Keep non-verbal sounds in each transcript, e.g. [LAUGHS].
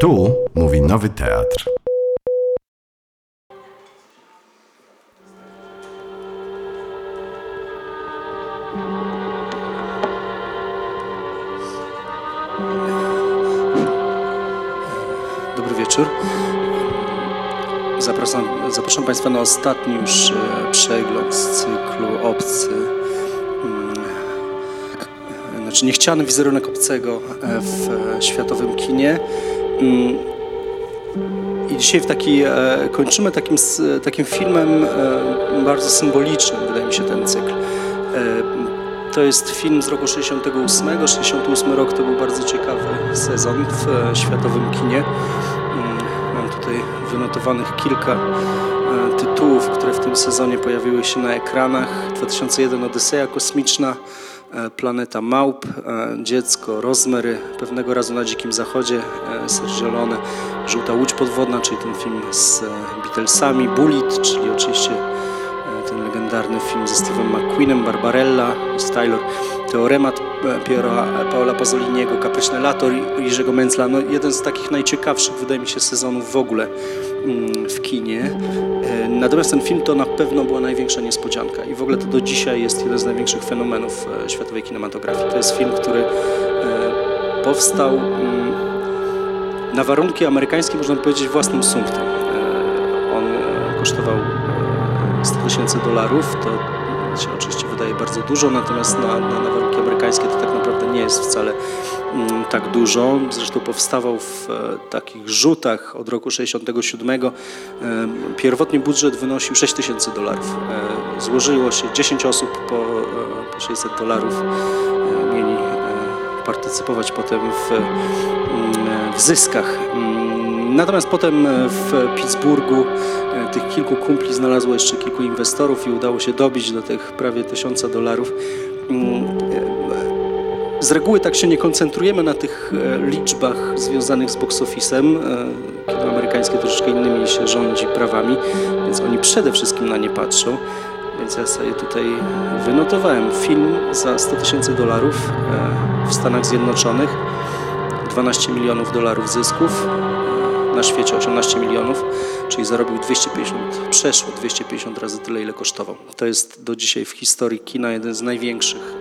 Tu mówi Nowy Teatr. Dobry wieczór. Zapraszam, zapraszam Państwa na ostatni już e, przegląd z cyklu Obcy. Mm, e, Znaczy niechciany wizerunek obcego e, w światowym kinie. I dzisiaj w taki, e, kończymy takim, takim filmem e, bardzo symbolicznym, wydaje mi się, ten cykl. E, To jest film z roku 68. 68 rok to był bardzo ciekawy sezon w światowym kinie. Mm, Mam tutaj wynotowanych kilka tytułów, które w tym sezonie pojawiły się na ekranach. 2001 Odyseja Kosmiczna, Planeta Małp, e, Dziecko, Rozmery, Pewnego razu na Dzikim Zachodzie, e, Sergio Leone, Żółta Łódź Podwodna, czyli ten film z e, Beatlesami, Bullet, czyli oczywiście e, ten legendarny film ze Steve'em McQueenem, Barbarella, z Taylor, Teoremat e, Piera Paola Pasoliniego, Kapryśne Lato Jerzego Mencla, no jeden z takich najciekawszych, wydaje mi się, sezonów w ogóle w kinie. E, Natomiast ten film to na pewno była największa niespodzianka i w ogóle to do dzisiaj jest jeden z największych fenomenów e, światowej kinematografii. To jest film, który e, powstał mm, na warunki amerykańskie, można powiedzieć, własnym sumptem. On kosztował e, 100 tysięcy dolarów, to się oczywiście wydaje bardzo dużo, natomiast na, na, na warunki amerykańskie to tak naprawdę nie jest wcale mm, tak dużo. Zresztą powstawał w e, takich rzutach od roku 67. E, pierwotnie budżet wynosił 6 tysięcy dolarów. E, złożyło się 10 osób po, e, po 600 dolarów. Mieli partycypować potem w, mm, w zyskach. Mm, Natomiast potem w Pittsburghu tych kilku kumpli znalazło jeszcze kilku inwestorów i udało się dobić do tych prawie tysiąca dolarów. Z reguły tak się nie koncentrujemy na tych e, liczbach związanych z box office'em. E, Kino amerykańskie troszeczkę innymi się rządzi prawami, więc oni przede wszystkim na nie patrzą. Więc ja sobie tutaj wynotowałem film za 100 tysięcy dolarów e, w Stanach Zjednoczonych, 12 milionów dolarów zysków, na świecie 18 milionów, czyli zarobił 250, przeszło 250 razy tyle, ile kosztował. To jest do dzisiaj w historii kina jeden z największych,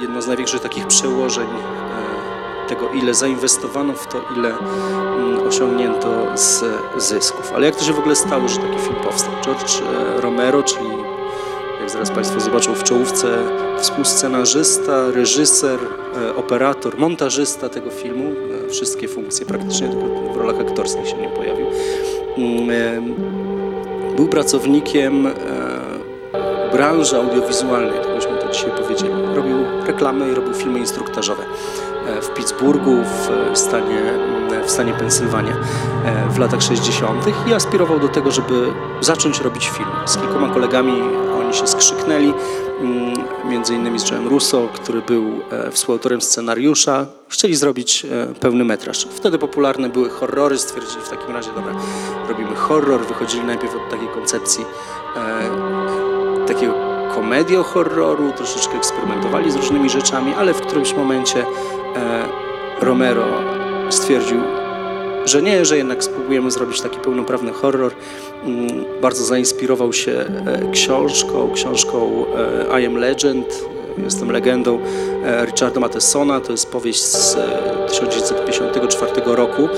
jedno z największych takich przełożeń e, tego, ile zainwestowano w to, ile mm, osiągnięto z zysków. Ale jak to się w ogóle stało, że taki film powstał? George e, Romero, czyli jak zaraz Państwo zobaczą w czołówce, współscenarzysta, reżyser, e, operator, montażysta tego filmu. Wszystkie funkcje praktycznie, tylko w rolach aktorskich się nie pojawił. Mm, Był pracownikiem branży audiowizualnej, tak byśmy to dzisiaj powiedzieli. Robił reklamy i robił filmy instruktażowe e, w Pittsburghu, w stanie, mm, w stanie Pensylwania e, w latach 60. i aspirował do tego, żeby zacząć robić film. Z kilkoma kolegami oni się skrzyknęli, mm, między innymi z Joe'em Russo, który był e, współautorem scenariusza. Chcieli zrobić e, pełny metraż. Wtedy popularne były horrory, stwierdzili w takim razie, dobra, robimy horror. Wychodzili najpierw od takiej koncepcji e, takiego komedią horroru, troszeczkę eksperymentowali z różnymi rzeczami, ale w którymś momencie e, Romero stwierdził, że nie, że jednak spróbujemy zrobić taki pełnoprawny horror. Mm, Bardzo zainspirował się e, książką, książką e, I Am Legend, Jestem legendą Richarda Mathesona. To jest powieść z e, 1954 roku.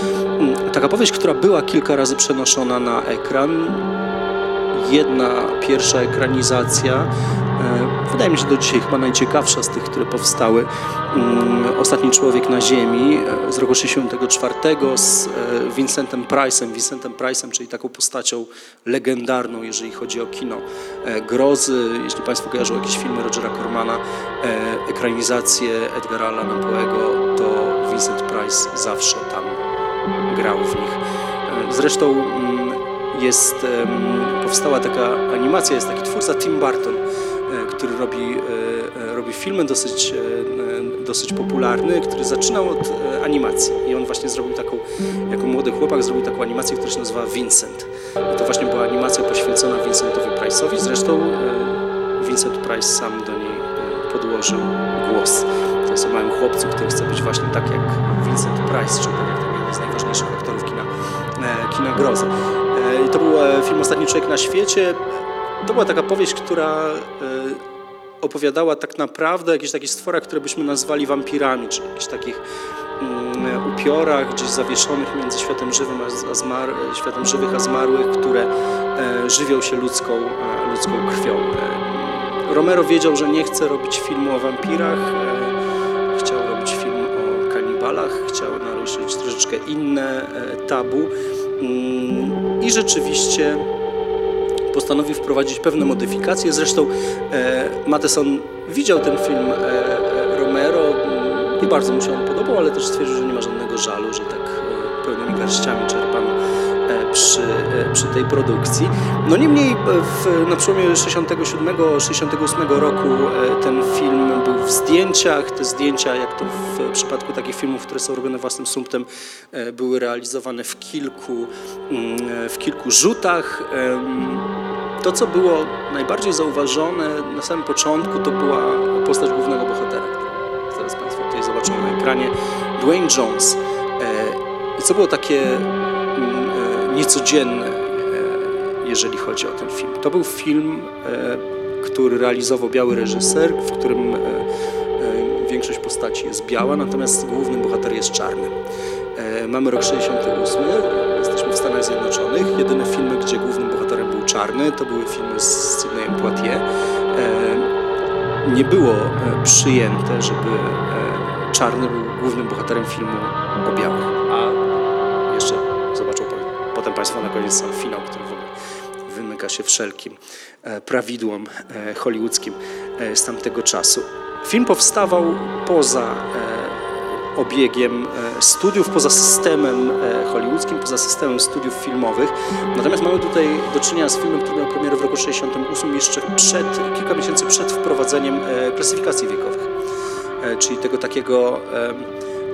Mm, Taka powieść, która była kilka razy przenoszona na ekran jedna pierwsza ekranizacja. e, Wydaje mi się do dzisiaj chyba najciekawsza z tych, które powstały. Mm, Ostatni człowiek na ziemi e, z roku 64 z e, Vincentem Price'em. Vincentem Price'em, czyli taką postacią legendarną, jeżeli chodzi o kino grozy. Jeśli Państwo kojarzą jakieś filmy Rogera Cormana, e, ekranizacje Edgara Allana Poe'ego, to Vincent Price zawsze tam grał w nich. Zresztą mm, jest, powstała taka animacja, jest taki twórca Tim Burton, e, który robi, e, e, robi filmy dosyć, dosyć popularny, który zaczynał od animacji i on właśnie zrobił taką, jako młody chłopak zrobił taką animację, która się nazywa Vincent. I to właśnie była animacja poświęcona Vincentowi Price'owi, zresztą Vincent Price sam do niej podłożył głos. To jest o małym chłopcu, który chce być właśnie tak jak Vincent Price, czyli tak jeden z najważniejszych aktorów kina, kina grozy. E, I to był e, film Ostatni Człowiek na świecie. To była taka powieść, która e, opowiadała tak naprawdę o jakichś takich stworach, które byśmy nazwali wampirami, czy jakichś takich mm, upiorach gdzieś zawieszonych między światem żywym a, zmar, światem żywych a zmarłych, które żywią się ludzką, ludzką krwią. Romero wiedział, że nie chce robić filmu o wampirach, chciał robić film o kanibalach, chciał naruszyć troszeczkę inne tabu i rzeczywiście postanowił wprowadzić pewne modyfikacje. Zresztą e, Matheson widział ten film e, e, Romero mm, i bardzo mu się on podobał, ale też stwierdził, że nie ma żadnego żalu, że tak pełnymi garściami czerpano e, przy, e, przy tej produkcji. No niemniej e, w, na przełomie 67-68 roku e, ten film był w zdjęciach. Te zdjęcia, jak to w przypadku takich filmów, które są robione własnym sumptem, e, były realizowane w kilku, mm, w kilku rzutach. To, co było najbardziej zauważone na samym początku, to była postać głównego bohatera, zaraz Państwo tutaj zobaczą na ekranie, Dwayne Jones. E, I co było takie mm, e, jeżeli chodzi o ten film. To był film, e, który realizował biały reżyser, w którym e, większość postaci jest biała, natomiast główny bohater jest czarny. Mamy rok 68, jesteśmy w Stanach Zjednoczonych. Jedyne filmy, gdzie głównym bohaterem był czarny, to były filmy z Sidneyem Poitier. Nie było przyjęte, żeby czarny był głównym bohaterem filmu o białych. Potem Państwo na koniec sam finał, który w ogóle wymyka się wszelkim e, prawidłom e, hollywoodzkim e, z tamtego czasu. Film powstawał poza obiegiem studiów, poza systemem hollywoodzkim, poza systemem studiów filmowych. Natomiast mamy tutaj do czynienia z filmem, który miał premierę w roku 68, jeszcze przed, kilka miesięcy przed wprowadzeniem klasyfikacji wiekowych. Czyli tego takiego,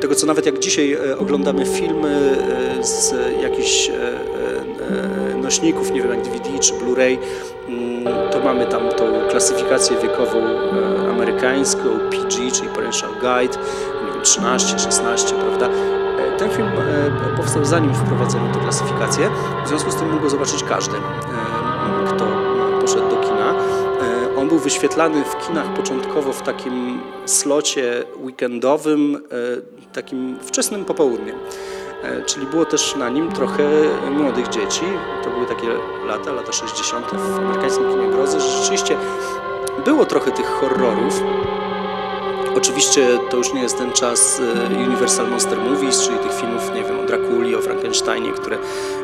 tego co nawet jak dzisiaj e, oglądamy filmy e, z jakichś e, nośników, nie wiem jak DVD czy Blu-ray, mm, to mamy tam tą klasyfikację wiekową amerykańską, PG, czyli Parental Guide, nie wiem, 13, 16, prawda? Ten film powstał zanim wprowadzono tę klasyfikację, w związku z tym mógł go zobaczyć każdy, kto On był wyświetlany w kinach początkowo w takim slocie weekendowym, e, takim wczesnym popołudniem. E, Czyli było też na nim trochę młodych dzieci. To były takie lata, lata 60. w amerykańskim kinie grozy, że rzeczywiście było trochę tych horrorów. Oczywiście to już nie jest ten czas e, Universal Monster Movies, czyli tych filmów, nie wiem, o Drakuli, o Frankensteinie, które,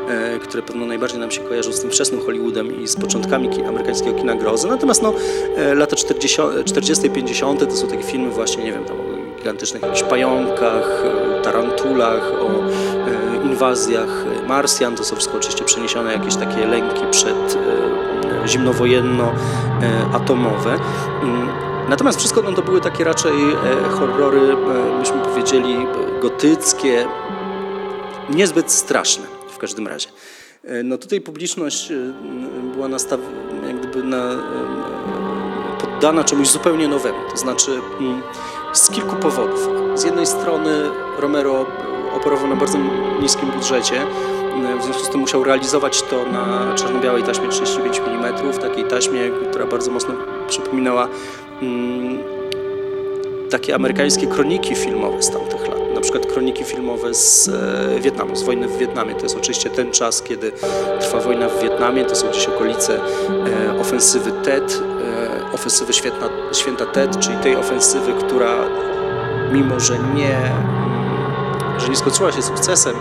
e, które pewno najbardziej nam się kojarzą z tym wczesnym Hollywoodem i z początkami ki- amerykańskiego kina grozy. Natomiast no, e, lata 40, 40 50 to są takie filmy właśnie, nie wiem, tam o gigantycznych jakichś pająkach, tarantulach, o inwazjach Marsjan. To są wszystko oczywiście przeniesione jakieś takie lęki przed zimnowojenno-atomowe. Natomiast wszystko no, to były takie raczej e, horrory, e, myśmy powiedzieli, e, gotyckie, niezbyt straszne w każdym razie. No tutaj publiczność była nastaw... jak gdyby na, poddana czemuś zupełnie nowemu, to znaczy mm, z kilku powodów. Z jednej strony Romero operował na bardzo niskim budżecie, w związku z tym musiał realizować to na czarno-białej taśmie 35 mm, takiej taśmie, która bardzo mocno przypominała takie amerykańskie kroniki filmowe z tamtych lat. Na przykład kroniki filmowe z e, Wietnamu, z wojny w Wietnamie. To jest oczywiście ten czas, kiedy trwa wojna w Wietnamie. To są gdzieś okolice e, ofensywy TED, e, ofensywy święta, święta TED, czyli tej ofensywy, która mimo, że nie, mm, że nie skończyła się sukcesem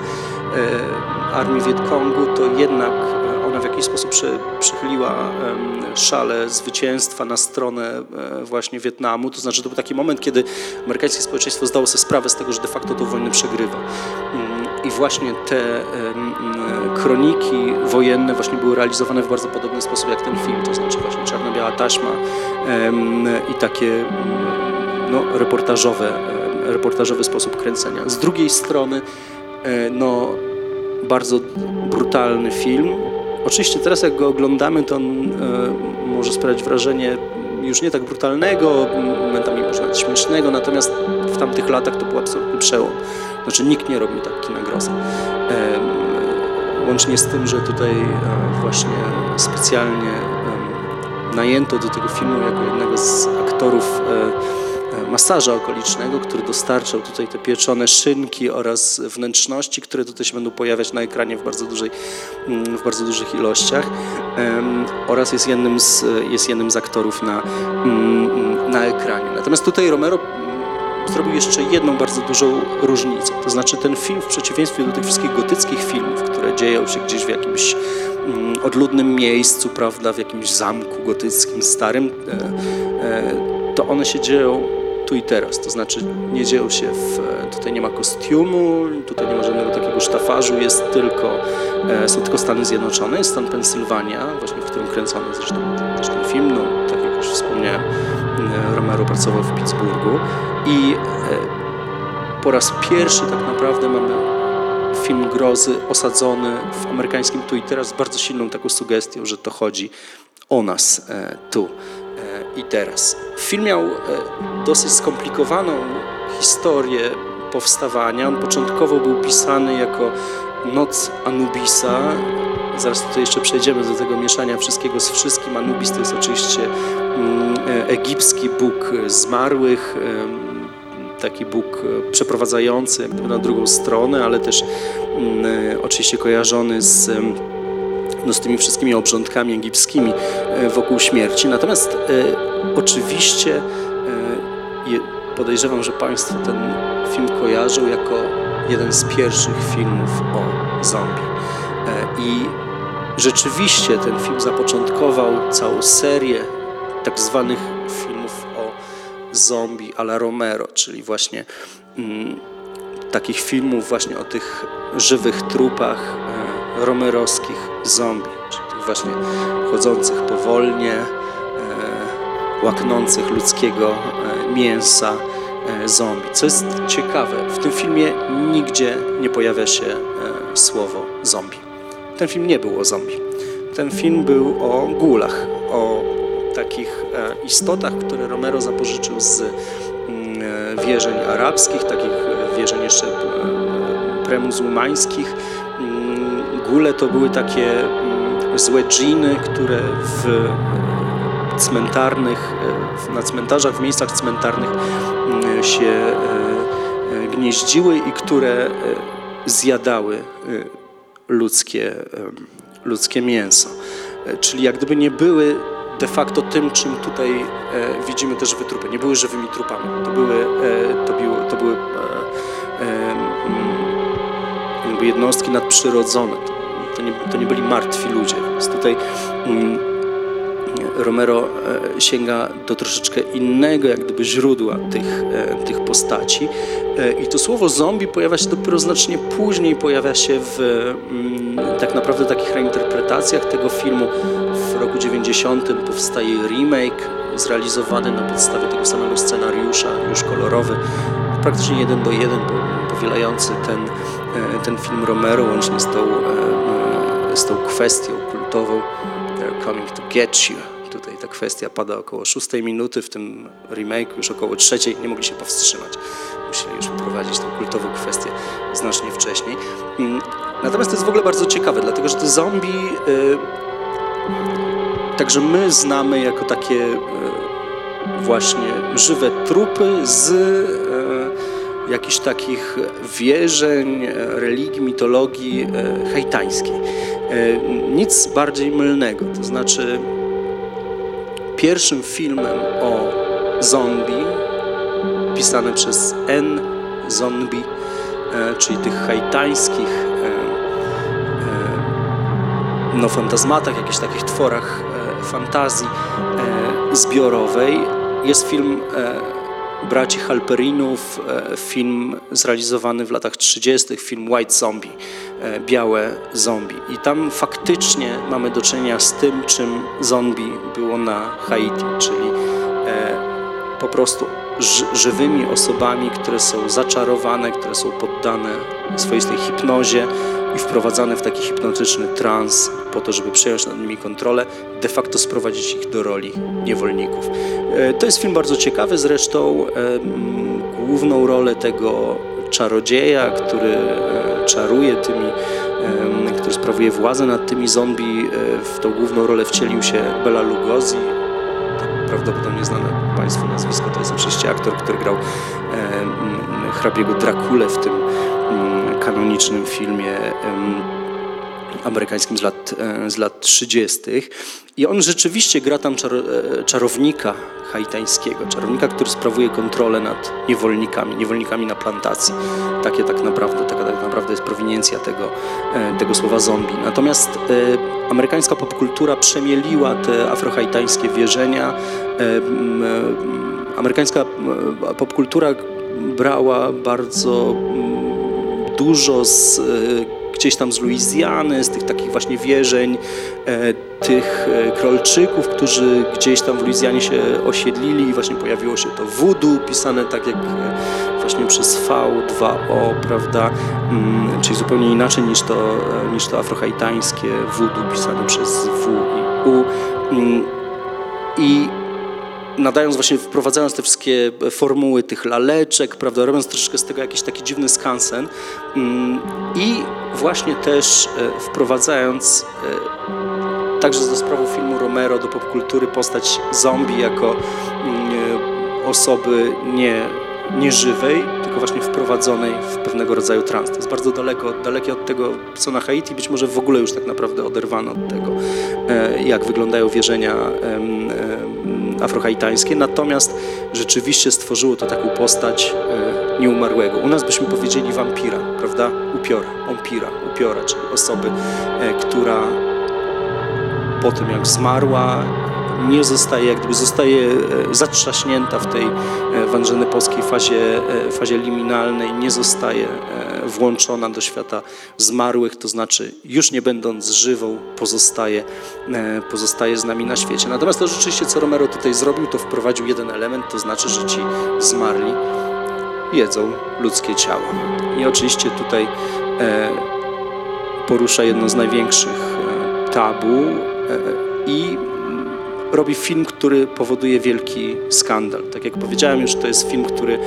armii Wietkongu, to jednak w jakiś sposób przy, przychyliła szale zwycięstwa na stronę e, właśnie Wietnamu. To znaczy to był taki moment, kiedy amerykańskie społeczeństwo zdało sobie sprawę z tego, że de facto tą wojnę przegrywa. Mm, I właśnie te mm, kroniki wojenne właśnie były realizowane w bardzo podobny sposób jak ten film, to znaczy właśnie czarno-biała taśma i takie mm, no, reportażowe, reportażowy sposób kręcenia. Z drugiej strony e, no, bardzo brutalny film. Oczywiście teraz jak go oglądamy, to on e, może sprawiać wrażenie już nie tak brutalnego, momentami może nawet śmiesznego, natomiast w tamtych latach to był absolutny przełom. Znaczy nikt nie robił tak kina grozy. Em, Łącznie z tym, że tutaj e, właśnie specjalnie najęto do tego filmu jako jednego z aktorów e, e, masaża okolicznego, który dostarczał tutaj te pieczone szynki oraz wnętrzności, które tutaj się będą pojawiać na ekranie w bardzo, dużej, mm, w bardzo dużych ilościach oraz jest jednym z, jest jednym z aktorów na, mm, na ekranie. Natomiast tutaj Romero zrobił jeszcze jedną bardzo dużą różnicę. To znaczy ten film w przeciwieństwie do tych wszystkich gotyckich filmów, które dzieją się gdzieś w jakimś mm, odludnym miejscu, prawda, w jakimś zamku gotyckim, starym, e, e, to one się dzieją tu i teraz. To znaczy nie dzieją się w, tutaj nie ma kostiumu, tutaj nie ma żadnego takiego sztafarzu, jest tylko, e, są tylko Stany Zjednoczone, jest stan Pensylwania, właśnie w którym kręcony zresztą ten film, no tak jak już wspomniałem, e, Romero pracował w Pittsburghu i e, po raz pierwszy tak naprawdę mamy film grozy osadzony w amerykańskim tu i teraz z bardzo silną taką sugestią, że to chodzi o nas e, tu e, i teraz. Film miał e, dosyć skomplikowaną historię powstawania. On początkowo był pisany jako Noc Anubisa. Zaraz tutaj jeszcze przejdziemy do tego mieszania wszystkiego z wszystkim. Anubis to jest oczywiście mm, e, egipski bóg zmarłych, taki Bóg e, przeprowadzający na drugą stronę, ale też mm, e, oczywiście kojarzony z, no, z tymi wszystkimi obrządkami egipskimi e, wokół śmierci. Natomiast e, oczywiście e, podejrzewam, że Państwo ten film kojarzą jako jeden z pierwszych filmów o zombie. I rzeczywiście ten film zapoczątkował całą serię tak zwanych filmów o zombie a la Romero, czyli właśnie mm, takich filmów właśnie o tych żywych trupach romerowskich zombie, czyli tych właśnie chodzących powolnie, e, łaknących ludzkiego e, mięsa e, zombie. Co jest ciekawe, w tym filmie nigdzie nie pojawia się słowo zombie. Ten film nie był o zombie. Ten film był o gulach, o takich istotach, które Romero zapożyczył z mm, wierzeń arabskich, takich wierzeń jeszcze premuzułmańskich. Gule to były takie mm, złe dżiny, które w e, cmentarnych, e, na cmentarzach, w miejscach cmentarnych mm, się e, gnieździły i które zjadały ludzkie, ludzkie mięso. Czyli jak gdyby nie były de facto tym, czym tutaj widzimy te żywe. Nie były żywymi trupami. To były, to były, to były mm, jakby jednostki nadprzyrodzone. To, nie, to nie byli martwi ludzie. Więc tutaj mm, Romero e, sięga do troszeczkę innego jak gdyby źródła tych, e, tych postaci. E, I to słowo zombie pojawia się dopiero znacznie później, pojawia się w mm, tak naprawdę takich reinterpretacjach tego filmu. W roku 90 powstaje remake zrealizowany na podstawie tego samego scenariusza, już kolorowy, praktycznie jeden do jeden, po- powielający ten, ten film Romero łącznie z tą, z tą kwestią kultową They're coming to get you. Tutaj ta kwestia pada około szóstej minuty, w tym remake już około trzeciej, nie mogli się powstrzymać. Musieli już wprowadzić tą kultową kwestię znacznie wcześniej. Mm, Natomiast to jest w ogóle bardzo ciekawe, dlatego że te zombie y, także my znamy jako takie y, właśnie żywe trupy z y, jakichś takich wierzeń, e, religii, mitologii haitańskiej. E, Nic bardziej mylnego, to znaczy pierwszym filmem o zombie pisane przez N. Zombie, e, czyli tych haitańskich e, no, fantazmatach, jakichś takich tworach fantazji zbiorowej. Jest film braci Halperinów, film zrealizowany w latach 30., film White Zombie, białe zombie. I tam faktycznie mamy do czynienia z tym, czym zombie było na Haiti, czyli e, po prostu ży- żywymi osobami, które są zaczarowane, które są poddane swoistej hipnozie i wprowadzane w taki hipnotyczny trans po to, żeby przejąć nad nimi kontrolę, de facto sprowadzić ich do roli niewolników. E, To jest film bardzo ciekawy, zresztą główną rolę tego czarodzieja, który e, czaruje tymi, który sprawuje władzę nad tymi zombie. E, W tą główną rolę wcielił się Bela Lugosi, prawdopodobnie znane Państwu nazwisko, to jest oczywiście aktor, który grał hrabiego Drakulę w tym kanonicznym filmie amerykańskim z lat, e, z lat 30. I on rzeczywiście gra tam czar, e, czarownika haitańskiego, czarownika, który sprawuje kontrolę nad niewolnikami, niewolnikami na plantacji. Takie tak naprawdę, taka tak naprawdę jest prowiniencja tego, e, tego słowa zombie. Natomiast e, amerykańska popkultura przemieliła te afrohaitańskie wierzenia. E, e, amerykańska popkultura brała bardzo dużo z gdzieś tam z Luizjany, z tych takich właśnie wierzeń, e, tych e, krolczyków, którzy gdzieś tam w Luizjanie się osiedlili i właśnie pojawiło się to voodoo, pisane tak jak e, właśnie przez V2O, prawda, mm, czyli zupełnie inaczej niż to, niż to afrohaitańskie voodoo pisane przez W i U. Mm, I nadając właśnie, wprowadzając te wszystkie formuły tych laleczek, prawda, robiąc troszeczkę z tego jakiś taki dziwny skansen mm, i właśnie też e, wprowadzając e, także za sprawą filmu Romero do popkultury postać zombie jako mm, e, osoby nie, nieżywej, tylko właśnie wprowadzonej w pewnego rodzaju trans. To jest bardzo daleko, dalekie od tego, co na Haiti, być może w ogóle już tak naprawdę oderwane od tego, e, jak wyglądają wierzenia afrohaitańskie, natomiast rzeczywiście stworzyło to taką postać e, nieumarłego. U nas byśmy powiedzieli wampira, prawda? Upiora, ompira, upiora, czyli osoby, e, która po tym jak zmarła, nie zostaje, jak gdyby zostaje e, zatrzaśnięta w tej e, w angenepowskiej fazie, e, fazie liminalnej, nie zostaje włączona do świata zmarłych, to znaczy już nie będąc żywą, pozostaje, pozostaje z nami na świecie. Natomiast to rzeczywiście, co Romero tutaj zrobił, to wprowadził jeden element, to znaczy, że ci zmarli jedzą ludzkie ciało. I oczywiście tutaj porusza jedno z największych tabu i robi film, który powoduje wielki skandal. Tak jak powiedziałem już, to jest film, który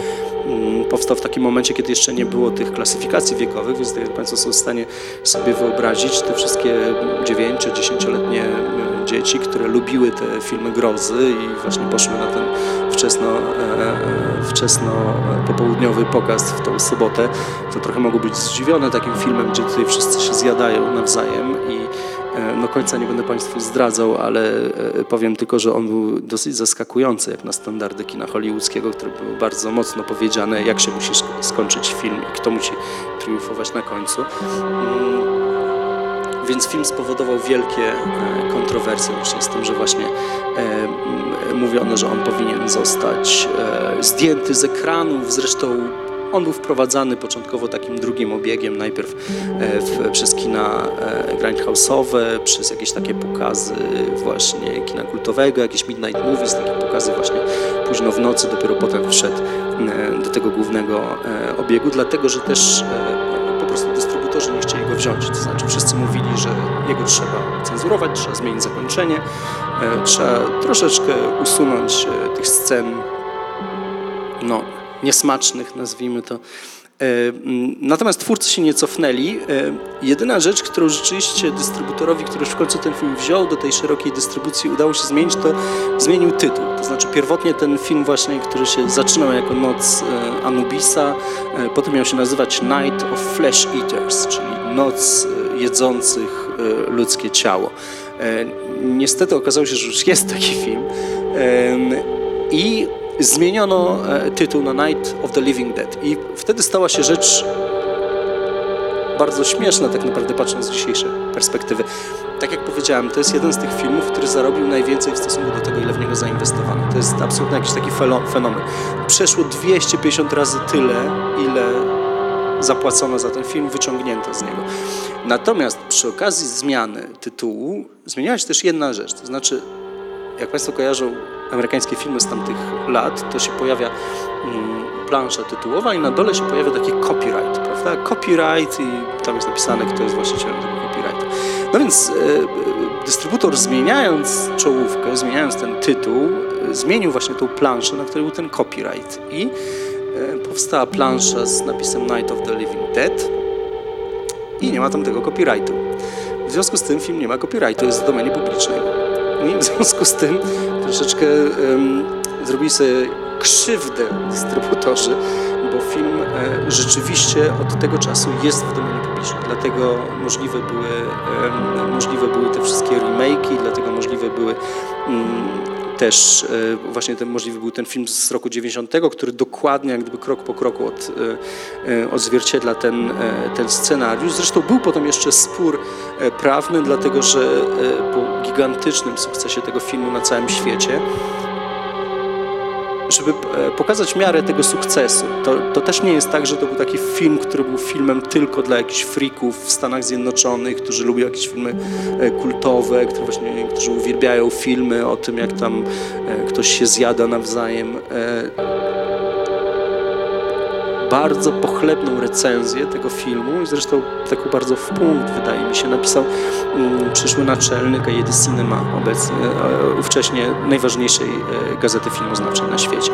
mm, powstał w takim momencie, kiedy jeszcze nie było tych klasyfikacji wiekowych, więc tak jak Państwo są w stanie sobie wyobrazić, te wszystkie 9-10-letnie mm, dzieci, które lubiły te filmy grozy i właśnie poszły na ten wczesno, e, wczesno popołudniowy pokaz w tą sobotę, to trochę mogą być zdziwione takim filmem, gdzie tutaj wszyscy się zjadają nawzajem i e, no końca nie będę Państwu zdradzał, ale e, powiem tylko, że on był dosyć zaskakujący jak na standardy kina hollywoodzkiego, które były bardzo mocno powiedziane, jak się musi sk- skończyć film i kto musi triumfować na końcu. Mm, Więc film spowodował wielkie e, kontrowersje właśnie z tym, że właśnie e, mówiono, że on powinien zostać e, zdjęty z ekranów. Zresztą on był wprowadzany początkowo takim drugim obiegiem, najpierw e, w, przez kina e, grindhouse'owe, przez jakieś takie pokazy właśnie kina kultowego, jakieś midnight movies, takie pokazy właśnie późno w nocy, dopiero potem wszedł e, do tego głównego obiegu, dlatego że też po prostu dystrybutorzy nie chcieli go wziąć. To znaczy wszyscy mówili, że jego trzeba cenzurować, trzeba zmienić zakończenie, trzeba troszeczkę usunąć tych scen no, niesmacznych, nazwijmy to. E, mm, Natomiast twórcy się nie cofnęli. E, Jedyna rzecz, którą rzeczywiście dystrybutorowi, który już w końcu ten film wziął do tej szerokiej dystrybucji, udało się zmienić, to zmienił tytuł. To znaczy pierwotnie ten film właśnie, który się zaczynał jako Noc e, Anubisa, potem miał się nazywać Night of Flesh Eaters, czyli Noc jedzących ludzkie ciało. Niestety okazało się, że już jest taki film. I zmieniono e, tytuł na Night of the Living Dead. I wtedy stała się rzecz bardzo śmieszna, tak naprawdę patrząc z dzisiejszej perspektywy. Tak jak powiedziałem, to jest jeden z tych filmów, który zarobił najwięcej w stosunku do tego, ile w niego zainwestowano. To jest absolutnie jakiś taki fenomen. Przeszło 250 razy tyle, ile zapłacono za ten film, wyciągnięto z niego. Natomiast przy okazji zmiany tytułu zmieniała się też jedna rzecz, to znaczy jak Państwo kojarzą amerykańskie filmy z tamtych lat, to się pojawia mm, plansza tytułowa i na dole się pojawia taki copyright, prawda? Copyright i tam jest napisane, kto jest właścicielem tego copyrightu. No więc e, e, dystrybutor zmieniając czołówkę, zmieniając ten tytuł, e, zmienił właśnie tą planszę, na której był ten copyright i powstała plansza z napisem Night of the Living Dead i nie ma tam tego copyrightu. W związku z tym film nie ma copyrightu, jest w domenie publicznej. I w związku z tym troszeczkę zrobili sobie krzywdę dystrybutorzy, bo film e, rzeczywiście od tego czasu jest w domenie publicznej. Dlatego możliwe były, możliwe były te wszystkie remake'i, dlatego możliwe były mm, też e, właśnie ten możliwy był ten film z roku 90, który dokładnie jak gdyby krok po kroku od, e, e, odzwierciedla ten, ten scenariusz. Zresztą był potem jeszcze spór prawny, dlatego że po gigantycznym sukcesie tego filmu na całym świecie żeby e, pokazać miarę tego sukcesu. To, to też nie jest tak, że to był taki film, który był filmem tylko dla jakichś freaków w Stanach Zjednoczonych, którzy lubią jakieś filmy e, kultowe, którzy właśnie, którzy uwielbiają filmy o tym, jak tam e, ktoś się zjada nawzajem. Bardzo pochlebną recenzję tego filmu i zresztą taką bardzo w punkt, wydaje mi się, napisał mm, przyszły naczelnik Ajedy Cinema, obecnie, e, ówcześnie najważniejszej e, gazety filmoznawczej na świecie.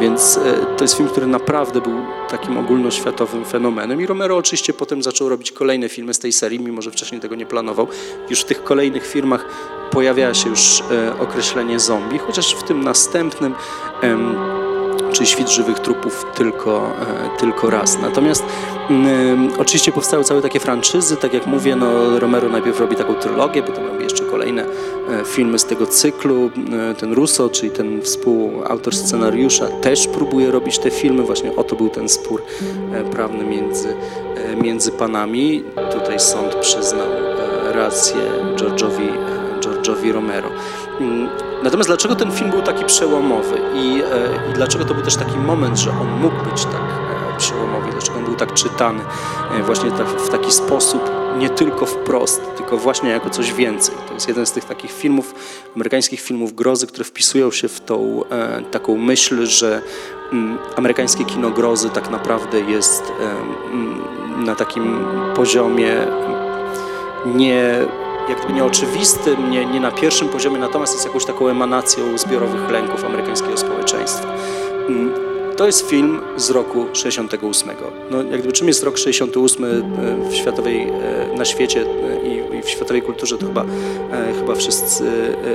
Więc e, to jest film, który naprawdę był takim ogólnoświatowym fenomenem i Romero oczywiście potem zaczął robić kolejne filmy z tej serii, mimo że wcześniej tego nie planował. Już w tych kolejnych filmach pojawia się już określenie zombie, chociaż w tym następnym czy świt żywych trupów tylko, e, tylko raz. Natomiast mm, oczywiście powstały całe takie franczyzy, tak jak mówię, no Romero najpierw robi taką trylogię, potem robi jeszcze kolejne e, filmy z tego cyklu. E, Ten Russo, czyli ten współautor scenariusza, też próbuje robić te filmy. Właśnie o to był ten spór prawny między, między panami. Tutaj sąd przyznał rację George'owi George'owi Romero. Natomiast dlaczego ten film był taki przełomowy i, e, i dlaczego to był też taki moment, że on mógł być tak e, przełomowy, dlaczego on był tak czytany e, właśnie ta, w taki sposób, nie tylko wprost, tylko właśnie jako coś więcej. To jest jeden z tych takich filmów, amerykańskich filmów grozy, które wpisują się w tą taką myśl, że mm, amerykańskie kino grozy tak naprawdę jest mm, na takim poziomie nie, jak gdyby nieoczywistym, nie, nie na pierwszym poziomie, natomiast jest jakąś taką emanacją zbiorowych lęków amerykańskiego społeczeństwa. Mm, To jest film z roku 68. No, jak gdyby czym jest rok 68 e, w światowej, e, na świecie e, i, i w światowej kulturze, to chyba, chyba wszyscy,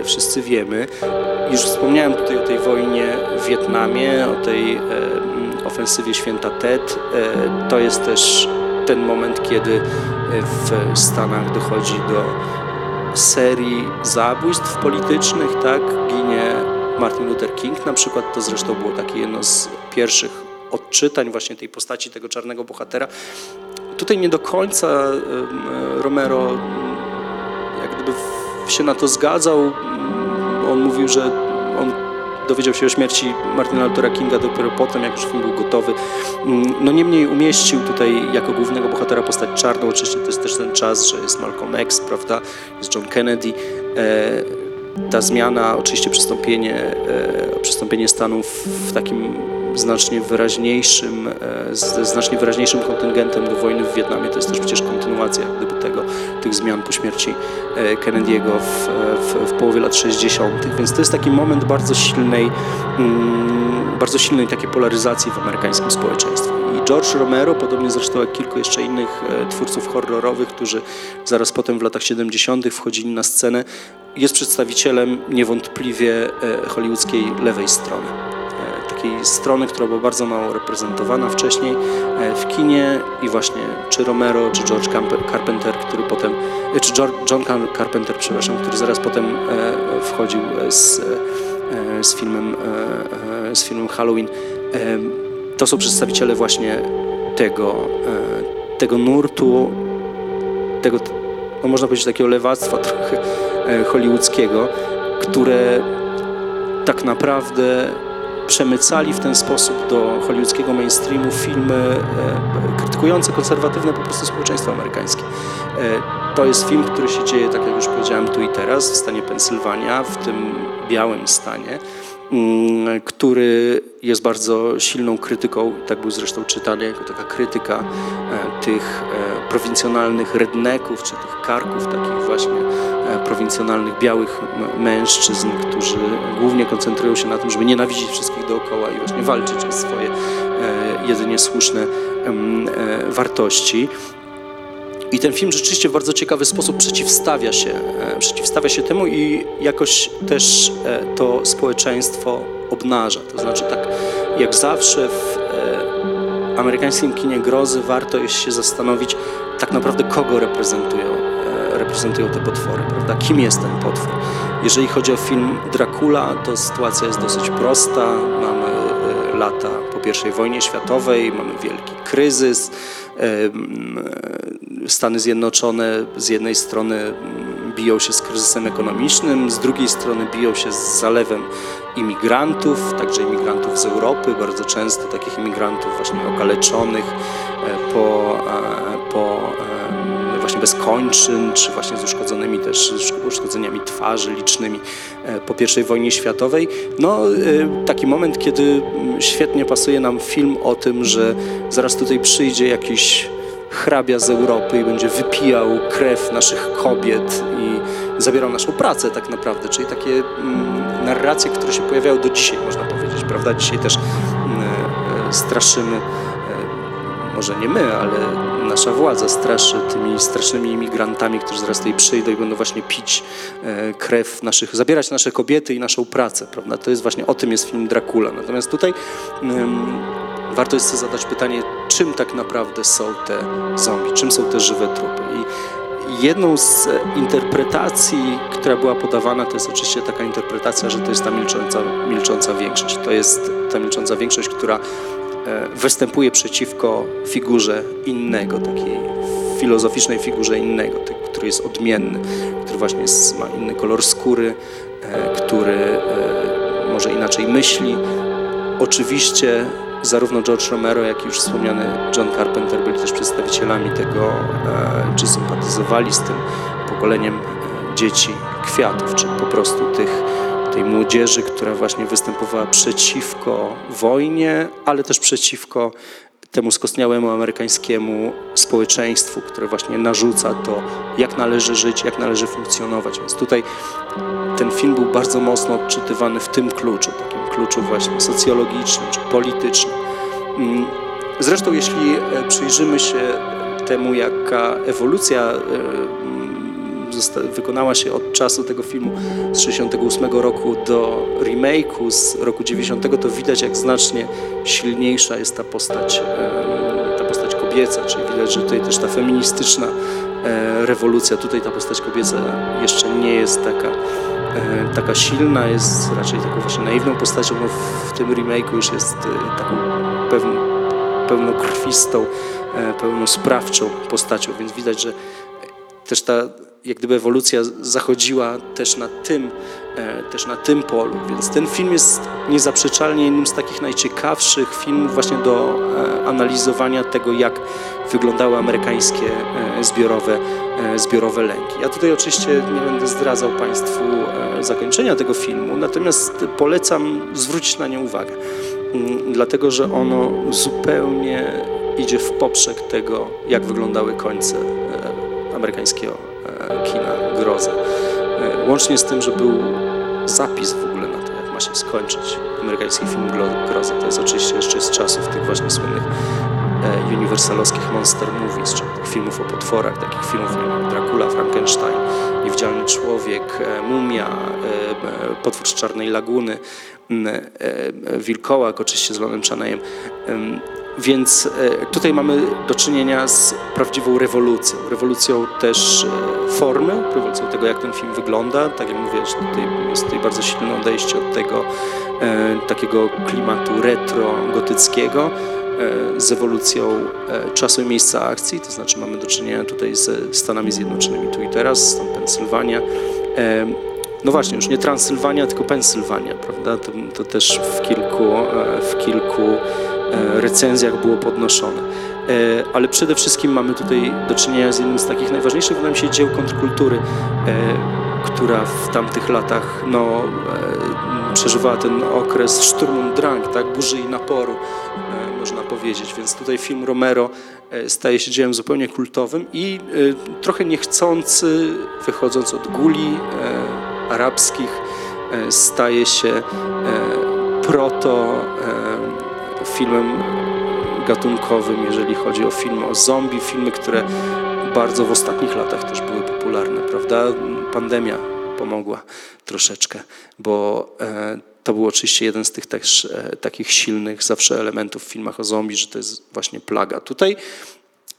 wszyscy wiemy. Już wspomniałem tutaj o tej wojnie w Wietnamie, o tej ofensywie święta Tet. To jest też ten moment, kiedy w Stanach dochodzi do serii zabójstw politycznych, tak? Ginie Martin Luther King na przykład, to zresztą było takie jedno z pierwszych odczytań właśnie tej postaci tego czarnego bohatera. Tutaj nie do końca Romero jak gdyby się na to zgadzał. On mówił, że on dowiedział się o śmierci Martina Luthera Kinga dopiero potem, jak już film był gotowy. Mm, No niemniej umieścił tutaj jako głównego bohatera postać czarną. Oczywiście to jest też ten czas, że jest Malcolm X, prawda, jest John Kennedy. E, ta zmiana, oczywiście przystąpienie, e, przystąpienie Stanów w takim znacznie wyraźniejszym, e, z znacznie wyraźniejszym kontyngentem do wojny w Wietnamie, to jest też przecież kontynuacja gdyby tego, tych zmian po śmierci e, Kennedy'ego w, w, w połowie lat 60., więc to jest taki moment bardzo silnej, mm, bardzo silnej takiej polaryzacji w amerykańskim społeczeństwie. I George Romero, podobnie zresztą jak kilku jeszcze innych e, twórców horrorowych, którzy zaraz potem w latach 70. wchodzili na scenę, jest przedstawicielem niewątpliwie hollywoodzkiej lewej strony. Takiej strony, która była bardzo mało reprezentowana wcześniej e, w kinie i właśnie czy Romero, czy George Carpenter, który potem, e, czy John Car- Carpenter, przepraszam, który zaraz potem e, wchodził z, z, filmem, z filmem Halloween. To są przedstawiciele właśnie tego, tego nurtu, tego, no można powiedzieć, takiego lewactwa trochę hollywoodzkiego, które tak naprawdę przemycali w ten sposób do hollywoodzkiego mainstreamu filmy e, krytykujące konserwatywne po prostu społeczeństwo amerykańskie. E, To jest film, który się dzieje, tak jak już powiedziałem, tu i teraz, w stanie Pensylwania, w tym białym stanie. Mm, który jest bardzo silną krytyką, tak był zresztą czytany jako taka krytyka e, tych e, prowincjonalnych redneków, czy tych karków, takich właśnie e, prowincjonalnych białych mężczyzn, którzy głównie koncentrują się na tym, żeby nienawidzić wszystkich dookoła i właśnie walczyć o swoje jedynie słuszne e, wartości. I ten film rzeczywiście w bardzo ciekawy sposób przeciwstawia się, e, przeciwstawia się temu i jakoś też e, to społeczeństwo obnaża. To znaczy tak jak zawsze w e, amerykańskim kinie grozy warto jest się zastanowić tak naprawdę kogo reprezentują, reprezentują te potwory, prawda? Kim jest ten potwór? Jeżeli chodzi o film Dracula, to sytuacja jest dosyć prosta. Mamy lata po I wojnie światowej, mamy wielki kryzys. Stany Zjednoczone z jednej strony biją się z kryzysem ekonomicznym, z drugiej strony biją się z zalewem imigrantów, także imigrantów z Europy, bardzo często takich imigrantów właśnie okaleczonych e, po, e, po em, właśnie bez kończyn, czy właśnie z uszkodzonymi też uszkodzeniami twarzy licznymi e, po I wojnie światowej. No, e, taki moment, kiedy mm, świetnie pasuje nam film o tym, że zaraz tutaj przyjdzie jakiś hrabia z Europy i będzie wypijał krew naszych kobiet i zabierał naszą pracę tak naprawdę, czyli takie mm, narracje, które się pojawiają do dzisiaj, można powiedzieć, prawda? Dzisiaj też mm, e, straszymy, może nie my, ale nasza władza straszy tymi strasznymi imigrantami, którzy zaraz tutaj przyjdą i będą właśnie pić e, krew naszych, zabierać nasze kobiety i naszą pracę, prawda? To jest właśnie, o tym jest film Dracula. Natomiast tutaj mm, warto jest sobie zadać pytanie, czym tak naprawdę są te zombie, czym są te żywe trupy. I jedną z e, interpretacji, która była podawana, to jest oczywiście taka interpretacja, że to jest ta milcząca, milcząca większość. To jest ta milcząca większość, która występuje przeciwko figurze innego, takiej filozoficznej figurze innego, który jest odmienny, który właśnie ma inny kolor skóry, e, który e, może inaczej myśli. Oczywiście zarówno George Romero, jak i już wspomniany John Carpenter byli też przedstawicielami tego, e, czy sympatyzowali z tym pokoleniem e, dzieci kwiatów, czy po prostu tych, tej młodzieży, która właśnie występowała przeciwko wojnie, ale też przeciwko temu skostniałemu amerykańskiemu społeczeństwu, które właśnie narzuca to, jak należy żyć, jak należy funkcjonować. Więc tutaj ten film był bardzo mocno odczytywany w tym kluczu, takim kluczu właśnie socjologicznym czy politycznym. Mm, Zresztą, jeśli e, przyjrzymy się temu, jaka ewolucja e, wykonała się od czasu tego filmu z 68 roku do remake'u z roku 90, to widać, jak znacznie silniejsza jest ta postać, ta postać kobieca, czyli widać, że tutaj też ta feministyczna e, rewolucja, tutaj ta postać kobieca jeszcze nie jest taka e, taka silna, jest raczej taką właśnie naiwną postacią, no w tym remake'u już jest e, taką pewną, pełnokrwistą, pełnosprawczą postacią, więc widać, że też ta jak gdyby ewolucja zachodziła też na tym, e, też na tym polu, więc ten film jest niezaprzeczalnie jednym z takich najciekawszych filmów właśnie do e, analizowania tego, jak wyglądały amerykańskie e, zbiorowe, zbiorowe lęki. Ja tutaj oczywiście nie będę zdradzał Państwu zakończenia tego filmu, natomiast polecam zwrócić na nie uwagę, Mm, dlatego że ono zupełnie idzie w poprzek tego, jak wyglądały końce amerykańskiego e, kina grozy. E, Łącznie z tym, że był zapis w ogóle na to, jak ma się skończyć amerykański film grozy. To jest oczywiście jeszcze z czasów tych właśnie słynnych e, uniwersalowskich monster movies, czyli tych filmów o potworach, takich filmów wiem, Dracula, Frankenstein, Niewidzialny Człowiek, Mumia, Potwór z Czarnej Laguny, Wilkołak, oczywiście z Lonem Chaneyem. Więc e, tutaj mamy do czynienia z prawdziwą rewolucją. Rewolucją też e, formy, rewolucją tego, jak ten film wygląda. Tak jak mówię, że tutaj jest tutaj bardzo silne odejście od tego e, takiego klimatu retro-gotyckiego z ewolucją czasu i miejsca akcji, to znaczy mamy do czynienia tutaj ze Stanami Zjednoczonymi tu i teraz, stan Pensylwania. No właśnie, już nie Transylwania, tylko Pensylwania, prawda? To, to też w kilku, w kilku recenzjach było podnoszone. E, Ale przede wszystkim mamy tutaj do czynienia z jednym z takich najważniejszych, wydaje mi się, dzieł kontrkultury. E, która w tamtych latach no, e, przeżywała ten okres szturmu drang, tak, burzy i naporu, e, można powiedzieć. Więc tutaj film Romero e, staje się dziełem zupełnie kultowym i e, trochę niechcący, wychodząc od guli e, arabskich, e, staje się e, proto e, filmem gatunkowym, jeżeli chodzi o filmy o zombie, filmy, które bardzo w ostatnich latach też były popularne, prawda? Pandemia pomogła troszeczkę, bo e, to był oczywiście jeden z tych też e, takich silnych zawsze elementów w filmach o zombie, że to jest właśnie plaga. Tutaj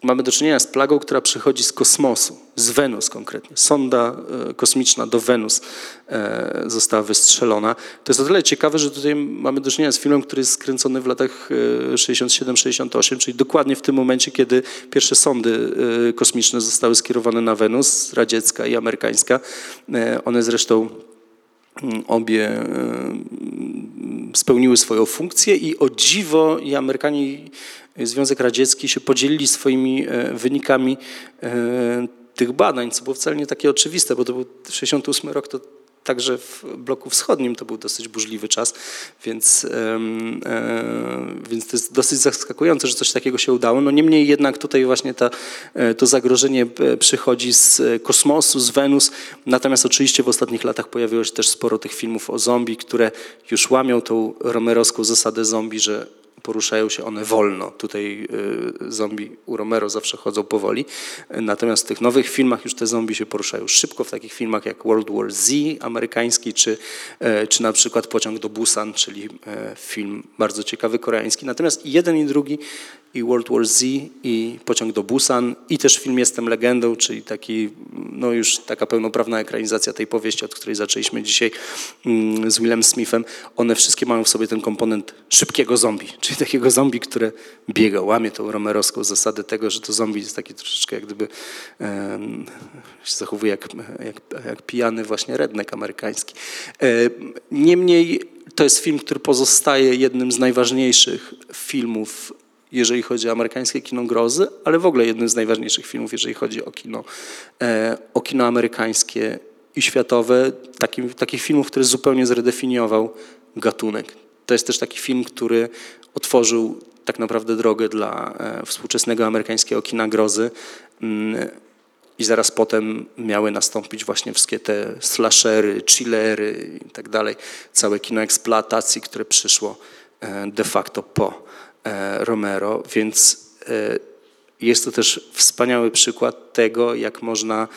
mamy do czynienia z plagą, która przychodzi z kosmosu, z Wenus konkretnie. Sonda e, kosmiczna do Wenus e, została wystrzelona. To jest o tyle ciekawe, że tutaj mamy do czynienia z filmem, który jest skręcony w latach e, 67-68, czyli dokładnie w tym momencie, kiedy pierwsze sondy e, kosmiczne zostały skierowane na Wenus, radziecka i amerykańska. E, One zresztą mm, obie e, spełniły swoją funkcję i o dziwo i Amerykanie Związek Radziecki się podzielili swoimi e, wynikami e, tych badań, co było wcale nie takie oczywiste, bo to był 68 rok, to także w bloku wschodnim to był dosyć burzliwy czas, więc, e, więc to jest dosyć zaskakujące, że coś takiego się udało. No niemniej jednak tutaj właśnie ta, to zagrożenie przychodzi z kosmosu, z Wenus, natomiast oczywiście w ostatnich latach pojawiło się też sporo tych filmów o zombie, które już łamią tą romerowską zasadę zombie, że poruszają się one wolno. Tutaj y, zombie u Romero zawsze chodzą powoli. Natomiast w tych nowych filmach już te zombie się poruszają szybko. W takich filmach jak World War Z amerykański, czy, e, czy na przykład Pociąg do Busan, czyli e, film bardzo ciekawy koreański. Natomiast jeden i drugi, i World War Z, i Pociąg do Busan, i też film Jestem legendą, czyli taki, no już taka pełnoprawna ekranizacja tej powieści, od której zaczęliśmy dzisiaj mm, z Willem Smithem. One wszystkie mają w sobie ten komponent szybkiego zombie, [LAUGHS] czyli takiego zombie, które biega, łamie tą romerowską zasadę tego, że to zombie jest taki troszeczkę jak gdyby się zachowuje jak, jak, jak pijany właśnie rednek amerykański. Niemniej to jest film, który pozostaje jednym z najważniejszych filmów jeżeli chodzi o amerykańskie kino grozy, ale w ogóle jednym z najważniejszych filmów, jeżeli chodzi o kino, e, o kino amerykańskie i światowe, taki, takich filmów, który zupełnie zredefiniował gatunek. To jest też taki film, który otworzył tak naprawdę drogę dla e, współczesnego amerykańskiego kina grozy. Mm, I zaraz potem miały nastąpić właśnie wszystkie te slashery, chillery i tak dalej. Całe kino eksploatacji, które przyszło e, de facto po Romero, więc e, jest to też wspaniały przykład tego, jak można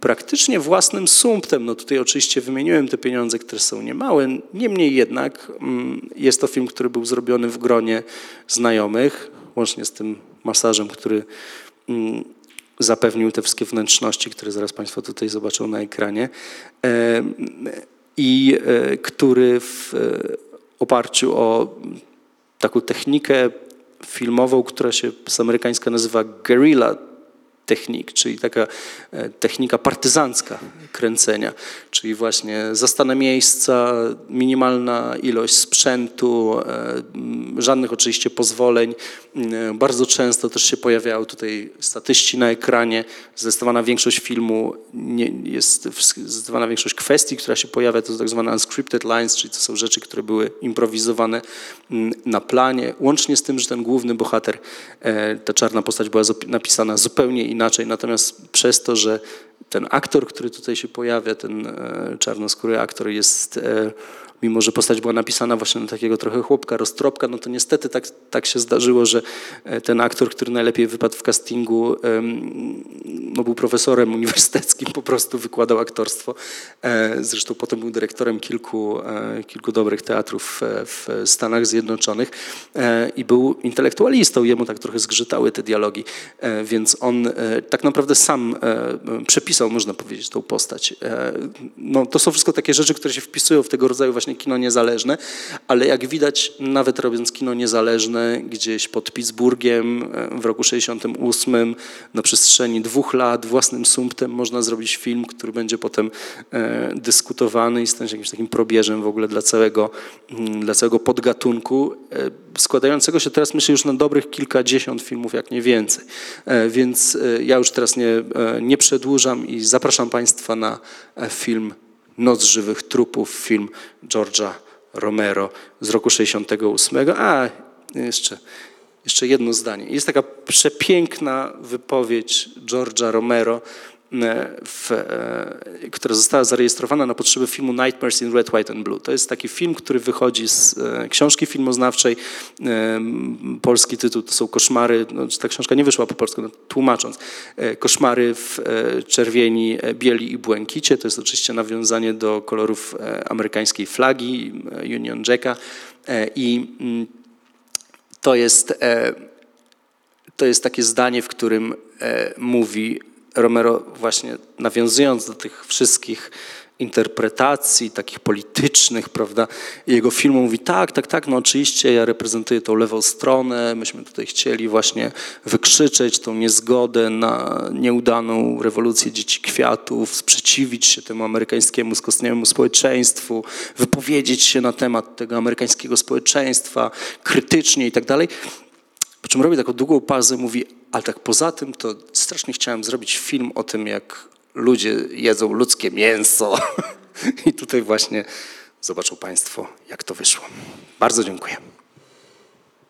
praktycznie własnym sumptem, no tutaj oczywiście wymieniłem te pieniądze, które są niemałe, niemniej jednak mm, jest to film, który był zrobiony w gronie znajomych, łącznie z tym masażem, który mm, zapewnił te wszystkie wnętrzności, które zaraz Państwo tutaj zobaczą na ekranie e, i e, który w e, oparciu o taką technikę filmową, która się z amerykańska nazywa guerrilla technik, czyli taka e, technika partyzancka kręcenia, czyli właśnie zastane miejsca, minimalna ilość sprzętu, e, żadnych oczywiście pozwoleń. E, Bardzo często też się pojawiają tutaj statyści na ekranie. Zdecydowana większość filmu nie, jest, zdecydowana większość kwestii, która się pojawia, to tak zwane unscripted lines, czyli to są rzeczy, które były improwizowane m, na planie, łącznie z tym, że ten główny bohater, ta czarna postać była napisana zupełnie inaczej, natomiast przez to, że ten aktor, który tutaj się pojawia, ten e, czarnoskóry aktor jest, e, mimo że postać była napisana właśnie na takiego trochę chłopka, roztropka, no to niestety tak, tak się zdarzyło, że e, ten aktor, który najlepiej wypadł w castingu, no był profesorem uniwersyteckim, po prostu wykładał aktorstwo. E, Zresztą potem był dyrektorem kilku, e, kilku dobrych teatrów w Stanach Zjednoczonych i był intelektualistą. Jemu tak trochę zgrzytały te dialogi, więc on tak naprawdę sam przepisał, można powiedzieć, tą postać. No, to są wszystko takie rzeczy, które się wpisują w tego rodzaju właśnie właśnie kino niezależne, ale jak widać, nawet robiąc kino niezależne gdzieś pod Pittsburghem e, w roku 68 na przestrzeni dwóch lat własnym sumptem można zrobić film, który będzie potem e, dyskutowany i się jakimś takim probierzem w ogóle dla całego, mm, dla całego podgatunku, e, składającego się teraz myślę już na dobrych kilkadziesiąt filmów, jak nie więcej. Więc ja już teraz nie, nie przedłużam i zapraszam Państwa na film Noc żywych trupów, film George'a Romero z roku 68. A, jeszcze, jeszcze jedno zdanie. Jest taka przepiękna wypowiedź George'a Romero, w, e, która została zarejestrowana na potrzeby filmu Nightmares in Red, White and Blue. To jest taki film, który wychodzi z e, książki filmoznawczej. E, Polski tytuł to są Koszmary, no, ta książka nie wyszła po polsku, no, tłumacząc. E, Koszmary w e, czerwieni, e, bieli i błękicie. To jest oczywiście nawiązanie do kolorów e, amerykańskiej flagi, e, Union Jacka. E, I mm, to jest, e, to jest takie zdanie, w którym e, mówi Romero właśnie nawiązując do tych wszystkich interpretacji takich politycznych, prawda, jego filmu mówi tak, tak, tak, no oczywiście ja reprezentuję tą lewą stronę, myśmy tutaj chcieli właśnie wykrzyczeć tą niezgodę na nieudaną rewolucję dzieci kwiatów, sprzeciwić się temu amerykańskiemu skostniałemu społeczeństwu, wypowiedzieć się na temat tego amerykańskiego społeczeństwa krytycznie i tak dalej. Po czym robi taką długą pauzę, mówi, ale tak poza tym to strasznie chciałem zrobić film o tym, jak ludzie jedzą ludzkie mięso. [LAUGHS] I tutaj właśnie zobaczą Państwo, jak to wyszło. Bardzo dziękuję.